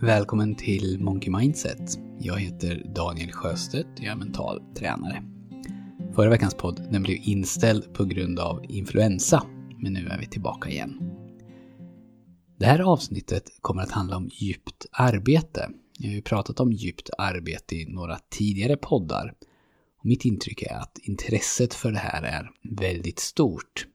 Välkommen till Monkey Mindset. Jag heter Daniel Sjöstedt och jag är mental tränare. Förra veckans podd den blev inställd på grund av influensa, men nu är vi tillbaka igen. Det här avsnittet kommer att handla om djupt arbete. Jag har ju pratat om djupt arbete i några tidigare poddar. Och mitt intryck är att intresset för det här är väldigt stort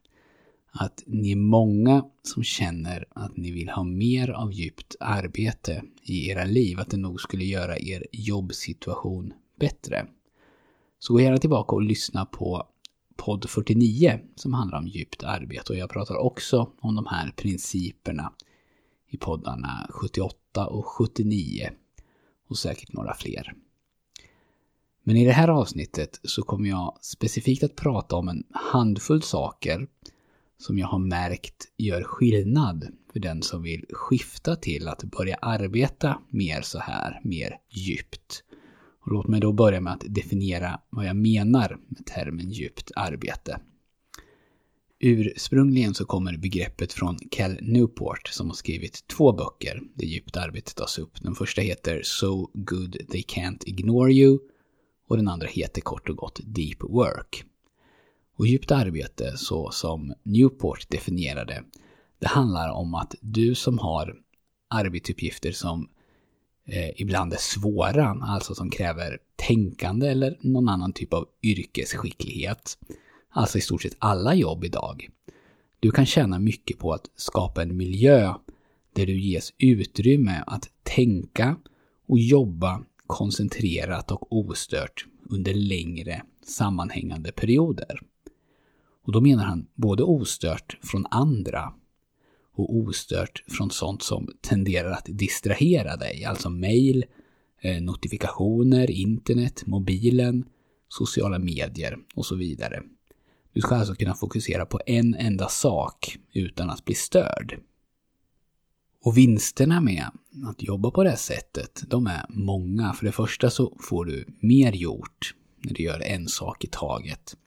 att ni är många som känner att ni vill ha mer av djupt arbete i era liv, att det nog skulle göra er jobbsituation bättre. Så gå gärna tillbaka och lyssna på podd 49 som handlar om djupt arbete och jag pratar också om de här principerna i poddarna 78 och 79 och säkert några fler. Men i det här avsnittet så kommer jag specifikt att prata om en handfull saker som jag har märkt gör skillnad för den som vill skifta till att börja arbeta mer så här, mer djupt. Och låt mig då börja med att definiera vad jag menar med termen djupt arbete. Ursprungligen så kommer begreppet från Cal Newport som har skrivit två böcker där djupt arbete tas upp. Den första heter So Good They Can't Ignore You och den andra heter kort och gott Deep Work. Och djupt arbete, så som Newport definierade, det handlar om att du som har arbetsuppgifter som eh, ibland är svåra, alltså som kräver tänkande eller någon annan typ av yrkesskicklighet, alltså i stort sett alla jobb idag. Du kan tjäna mycket på att skapa en miljö där du ges utrymme att tänka och jobba koncentrerat och ostört under längre sammanhängande perioder. Och då menar han både ostört från andra och ostört från sånt som tenderar att distrahera dig, alltså mail, eh, notifikationer, internet, mobilen, sociala medier och så vidare. Du ska alltså kunna fokusera på en enda sak utan att bli störd. Och vinsterna med att jobba på det här sättet, de är många. För det första så får du mer gjort när du gör en sak i taget.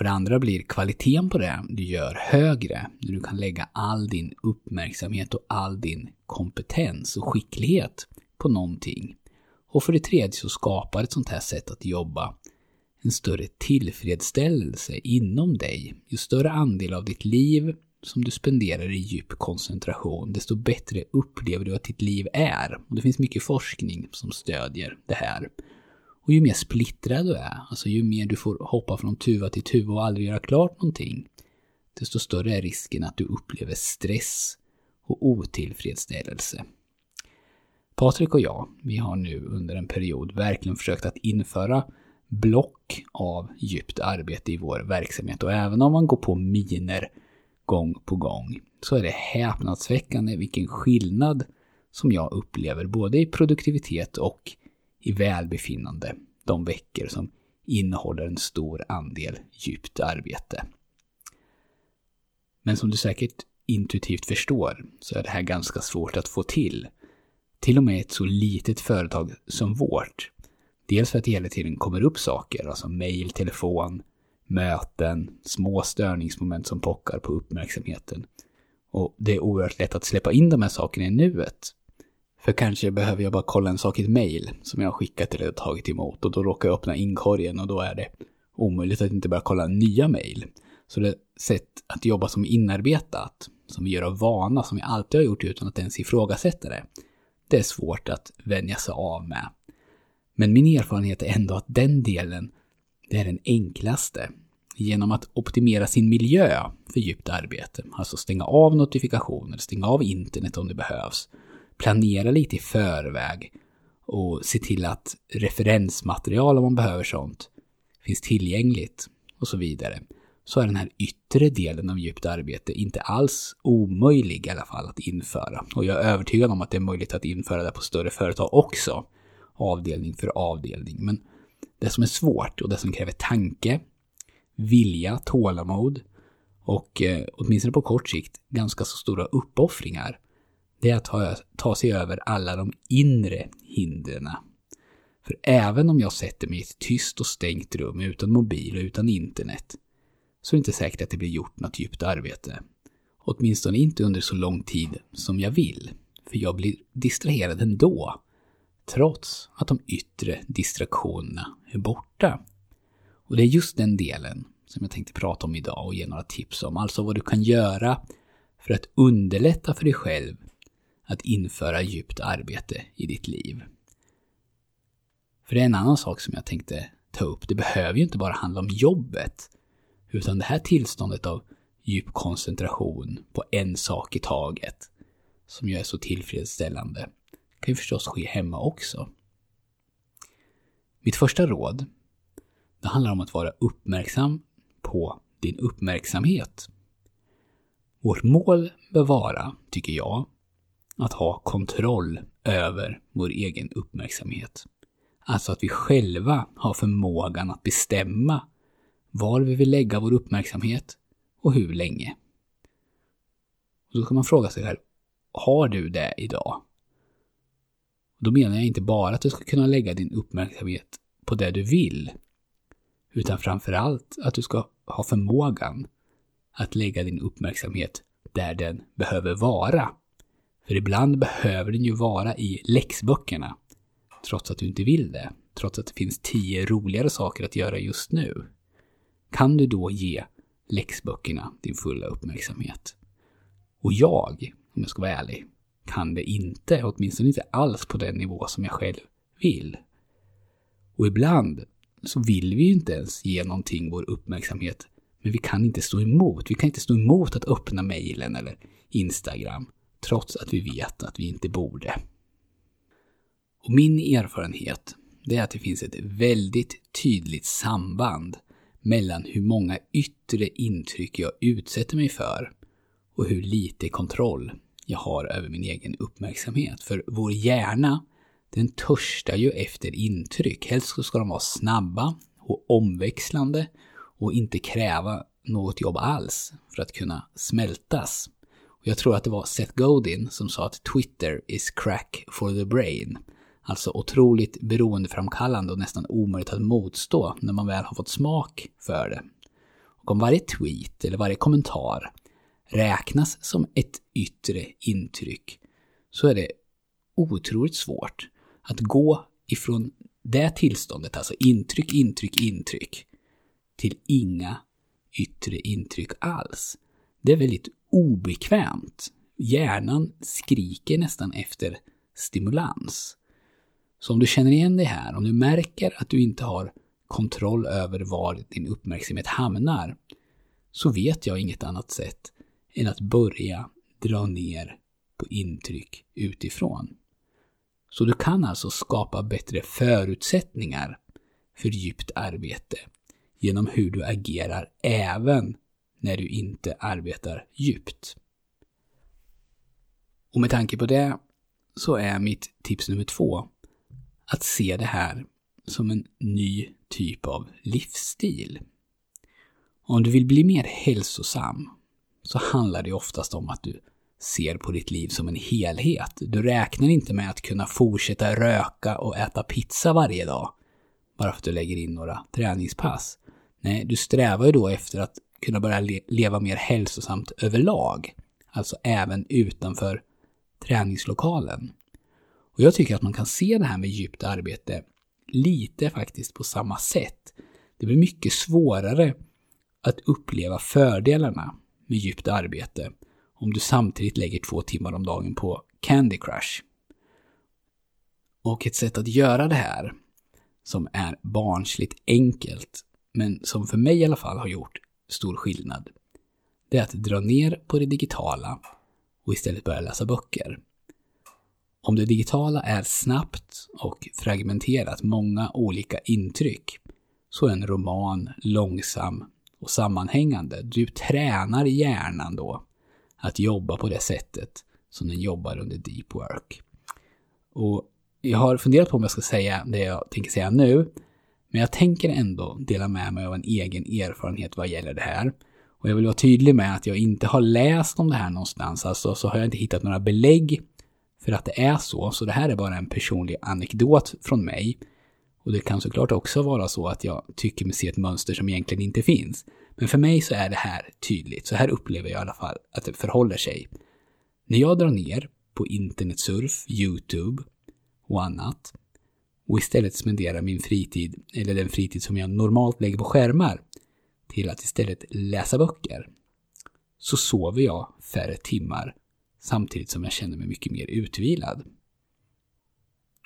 För det andra blir kvaliteten på det du gör högre när du kan lägga all din uppmärksamhet och all din kompetens och skicklighet på någonting. Och för det tredje så skapar ett sånt här sätt att jobba en större tillfredsställelse inom dig. Ju större andel av ditt liv som du spenderar i djup koncentration, desto bättre upplever du att ditt liv är. Och det finns mycket forskning som stödjer det här. Och ju mer splittrad du är, alltså ju mer du får hoppa från tuva till tuva och aldrig göra klart någonting, desto större är risken att du upplever stress och otillfredsställelse. Patrik och jag, vi har nu under en period verkligen försökt att införa block av djupt arbete i vår verksamhet och även om man går på miner gång på gång så är det häpnadsväckande vilken skillnad som jag upplever både i produktivitet och i välbefinnande de veckor som innehåller en stor andel djupt arbete. Men som du säkert intuitivt förstår så är det här ganska svårt att få till. Till och med ett så litet företag som vårt. Dels för att det hela tiden kommer upp saker, alltså mejl, telefon, möten, små störningsmoment som pockar på uppmärksamheten. Och det är oerhört lätt att släppa in de här sakerna i nuet. För kanske behöver jag bara kolla en sak i ett mail som jag har skickat eller tagit emot och då råkar jag öppna inkorgen och då är det omöjligt att inte börja kolla nya mail. Så det är sätt att jobba som inarbetat, som vi gör av vana, som vi alltid har gjort utan att ens ifrågasätta det. Det är svårt att vänja sig av med. Men min erfarenhet är ändå att den delen, det är den enklaste. Genom att optimera sin miljö för djupt arbete, alltså stänga av notifikationer, stänga av internet om det behövs, planera lite i förväg och se till att referensmaterial om man behöver sånt finns tillgängligt och så vidare. Så är den här yttre delen av djupt arbete inte alls omöjlig i alla fall att införa. Och jag är övertygad om att det är möjligt att införa det på större företag också. Avdelning för avdelning. Men det som är svårt och det som kräver tanke, vilja, tålamod och eh, åtminstone på kort sikt ganska så stora uppoffringar det är att ta, ta sig över alla de inre hindren. För även om jag sätter mig i ett tyst och stängt rum utan mobil och utan internet så är det inte säkert att det blir gjort något djupt arbete. Åtminstone inte under så lång tid som jag vill. för jag blir distraherad ändå. Trots att de yttre distraktionerna är borta. Och det är just den delen som jag tänkte prata om idag och ge några tips om. Alltså vad du kan göra för att underlätta för dig själv att införa djupt arbete i ditt liv. För det är en annan sak som jag tänkte ta upp. Det behöver ju inte bara handla om jobbet. Utan det här tillståndet av djup koncentration på en sak i taget, som ju är så tillfredsställande, kan ju förstås ske hemma också. Mitt första råd, det handlar om att vara uppmärksam på din uppmärksamhet. Vårt mål bör vara, tycker jag, att ha kontroll över vår egen uppmärksamhet. Alltså att vi själva har förmågan att bestämma var vi vill lägga vår uppmärksamhet och hur länge. Och då kan man fråga sig själv, har du det idag? Då menar jag inte bara att du ska kunna lägga din uppmärksamhet på det du vill, utan framförallt att du ska ha förmågan att lägga din uppmärksamhet där den behöver vara. För ibland behöver den ju vara i läxböckerna, trots att du inte vill det, trots att det finns tio roligare saker att göra just nu. Kan du då ge läxböckerna din fulla uppmärksamhet? Och jag, om jag ska vara ärlig, kan det inte, åtminstone inte alls på den nivå som jag själv vill. Och ibland så vill vi ju inte ens ge någonting vår uppmärksamhet, men vi kan inte stå emot. Vi kan inte stå emot att öppna mejlen eller Instagram, trots att vi vet att vi inte borde. Och min erfarenhet, det är att det finns ett väldigt tydligt samband mellan hur många yttre intryck jag utsätter mig för och hur lite kontroll jag har över min egen uppmärksamhet. För vår hjärna, den törstar ju efter intryck. Helst ska de vara snabba och omväxlande och inte kräva något jobb alls för att kunna smältas. Och jag tror att det var Seth Godin som sa att Twitter is crack for the brain. Alltså otroligt beroendeframkallande och nästan omöjligt att motstå när man väl har fått smak för det. Och om varje tweet eller varje kommentar räknas som ett yttre intryck så är det otroligt svårt att gå ifrån det tillståndet, alltså intryck, intryck, intryck, till inga yttre intryck alls. Det är väldigt obekvämt. Hjärnan skriker nästan efter stimulans. Så om du känner igen det här, om du märker att du inte har kontroll över var din uppmärksamhet hamnar, så vet jag inget annat sätt än att börja dra ner på intryck utifrån. Så du kan alltså skapa bättre förutsättningar för djupt arbete genom hur du agerar även när du inte arbetar djupt. Och med tanke på det så är mitt tips nummer två att se det här som en ny typ av livsstil. Om du vill bli mer hälsosam så handlar det oftast om att du ser på ditt liv som en helhet. Du räknar inte med att kunna fortsätta röka och äta pizza varje dag bara för att du lägger in några träningspass. Nej, du strävar ju då efter att kunna börja le leva mer hälsosamt överlag. Alltså även utanför träningslokalen. Och jag tycker att man kan se det här med djupt arbete lite faktiskt på samma sätt. Det blir mycket svårare att uppleva fördelarna med djupt arbete om du samtidigt lägger två timmar om dagen på Candy Crush. Och ett sätt att göra det här, som är barnsligt enkelt, men som för mig i alla fall har gjort stor skillnad, det är att dra ner på det digitala och istället börja läsa böcker. Om det digitala är snabbt och fragmenterat, många olika intryck, så är en roman långsam och sammanhängande. Du tränar hjärnan då att jobba på det sättet som den jobbar under deep work. Och jag har funderat på om jag ska säga det jag tänker säga nu, men jag tänker ändå dela med mig av en egen erfarenhet vad gäller det här. Och jag vill vara tydlig med att jag inte har läst om det här någonstans, alltså så har jag inte hittat några belägg för att det är så. Så det här är bara en personlig anekdot från mig. Och det kan såklart också vara så att jag tycker mig se ett mönster som egentligen inte finns. Men för mig så är det här tydligt. Så här upplever jag i alla fall att det förhåller sig. När jag drar ner på internetsurf, YouTube och annat och istället spendera min fritid, eller den fritid som jag normalt lägger på skärmar, till att istället läsa böcker, så sover jag färre timmar samtidigt som jag känner mig mycket mer utvilad.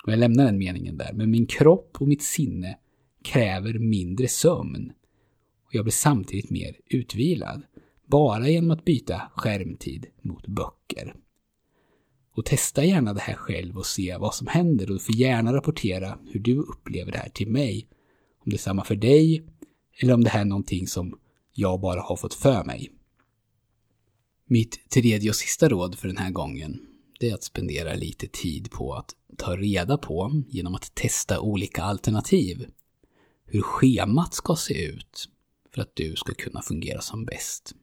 Och jag lämnar den meningen där, men min kropp och mitt sinne kräver mindre sömn. Och jag blir samtidigt mer utvilad, bara genom att byta skärmtid mot böcker. Och testa gärna det här själv och se vad som händer och du får gärna rapportera hur du upplever det här till mig. Om det är samma för dig eller om det här är någonting som jag bara har fått för mig. Mitt tredje och sista råd för den här gången det är att spendera lite tid på att ta reda på, genom att testa olika alternativ, hur schemat ska se ut för att du ska kunna fungera som bäst.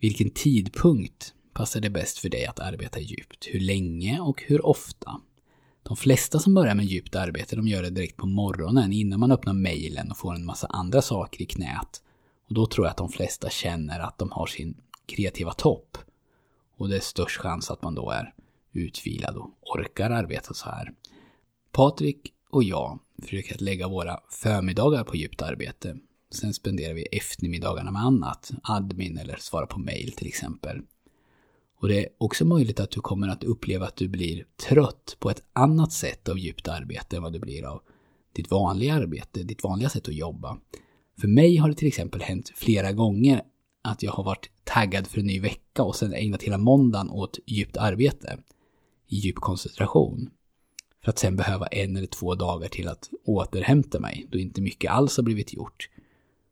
Vilken tidpunkt passar det bäst för dig att arbeta djupt? Hur länge och hur ofta? De flesta som börjar med djupt arbete, de gör det direkt på morgonen innan man öppnar mejlen och får en massa andra saker i knät. Och då tror jag att de flesta känner att de har sin kreativa topp. Och det är störst chans att man då är utvilad och orkar arbeta så här. Patrik och jag försöker att lägga våra förmiddagar på djupt arbete. Sen spenderar vi eftermiddagarna med annat, admin eller svara på mail till exempel. Och det är också möjligt att du kommer att uppleva att du blir trött på ett annat sätt av djupt arbete än vad du blir av ditt vanliga arbete, ditt vanliga sätt att jobba. För mig har det till exempel hänt flera gånger att jag har varit taggad för en ny vecka och sen ägnat hela måndagen åt djupt arbete. I djup koncentration. För att sen behöva en eller två dagar till att återhämta mig, då inte mycket alls har blivit gjort.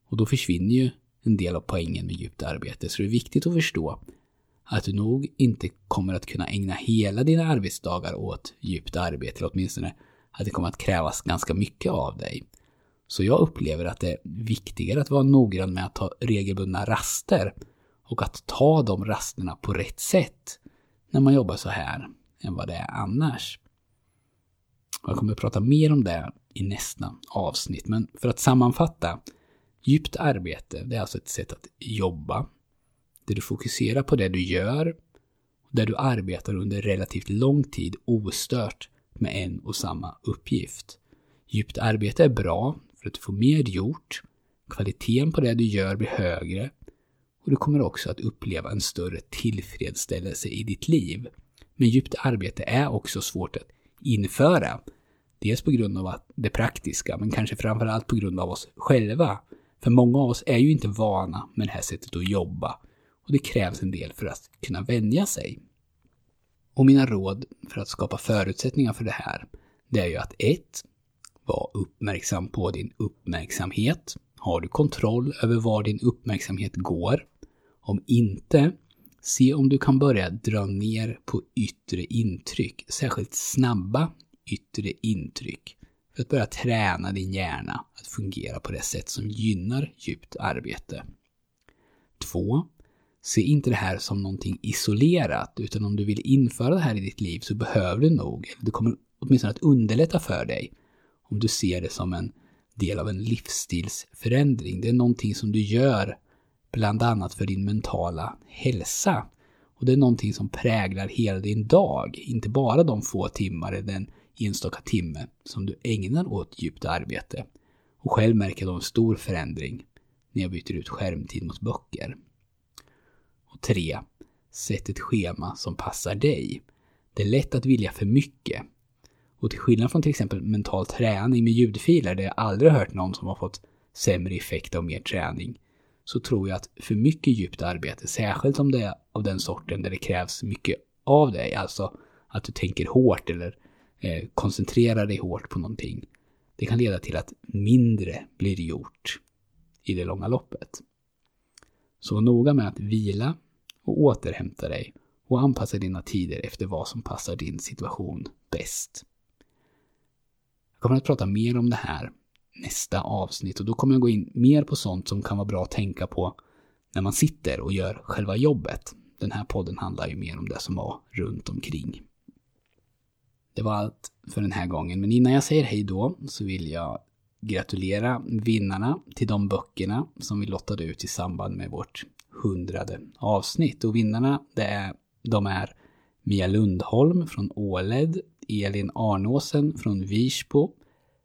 Och då försvinner ju en del av poängen med djupt arbete, så det är viktigt att förstå att du nog inte kommer att kunna ägna hela dina arbetsdagar åt djupt arbete, eller åtminstone att det kommer att krävas ganska mycket av dig. Så jag upplever att det är viktigare att vara noggrann med att ta regelbundna raster och att ta de rasterna på rätt sätt när man jobbar så här än vad det är annars. Jag kommer att prata mer om det i nästa avsnitt, men för att sammanfatta. Djupt arbete, det är alltså ett sätt att jobba där du fokuserar på det du gör, där du arbetar under relativt lång tid ostört med en och samma uppgift. Djupt arbete är bra för att du får mer gjort, kvaliteten på det du gör blir högre och du kommer också att uppleva en större tillfredsställelse i ditt liv. Men djupt arbete är också svårt att införa. Dels på grund av det praktiska, men kanske framförallt på grund av oss själva. För många av oss är ju inte vana med det här sättet att jobba och det krävs en del för att kunna vänja sig. Och mina råd för att skapa förutsättningar för det här, det är ju att 1. Var uppmärksam på din uppmärksamhet. Har du kontroll över var din uppmärksamhet går? Om inte, se om du kan börja dra ner på yttre intryck, särskilt snabba yttre intryck, för att börja träna din hjärna att fungera på det sätt som gynnar djupt arbete. 2. Se inte det här som någonting isolerat, utan om du vill införa det här i ditt liv så behöver du nog, eller det kommer åtminstone att underlätta för dig, om du ser det som en del av en livsstilsförändring. Det är någonting som du gör bland annat för din mentala hälsa. Och det är någonting som präglar hela din dag, inte bara de få timmar eller den enstaka timme som du ägnar åt djupt arbete. Och själv märker jag en stor förändring när jag byter ut skärmtid mot böcker. Och 3. Sätt ett schema som passar dig. Det är lätt att vilja för mycket. Och till skillnad från till exempel mental träning med ljudfiler, där jag aldrig hört någon som har fått sämre effekt av mer träning, så tror jag att för mycket djupt arbete, särskilt om det är av den sorten där det krävs mycket av dig, alltså att du tänker hårt eller eh, koncentrerar dig hårt på någonting, det kan leda till att mindre blir gjort i det långa loppet. Så var noga med att vila och återhämta dig och anpassa dina tider efter vad som passar din situation bäst. Jag kommer att prata mer om det här nästa avsnitt och då kommer jag gå in mer på sånt som kan vara bra att tänka på när man sitter och gör själva jobbet. Den här podden handlar ju mer om det som var runt omkring. Det var allt för den här gången, men innan jag säger hej då så vill jag gratulera vinnarna till de böckerna som vi lottade ut i samband med vårt hundrade avsnitt. Och vinnarna, det är, de är Mia Lundholm från Åled, Elin Arnåsen från Virsbo,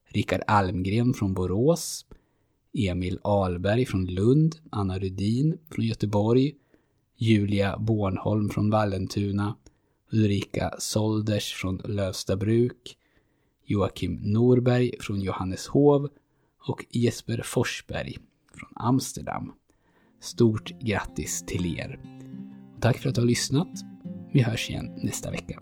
Rickard Almgren från Borås, Emil Alberg från Lund, Anna Rudin från Göteborg, Julia Bornholm från Vallentuna, Ulrika Solders från Lövstabruk, Joakim Norberg från Johanneshov och Jesper Forsberg från Amsterdam. Stort grattis till er! tack för att du har lyssnat. Vi hörs igen nästa vecka.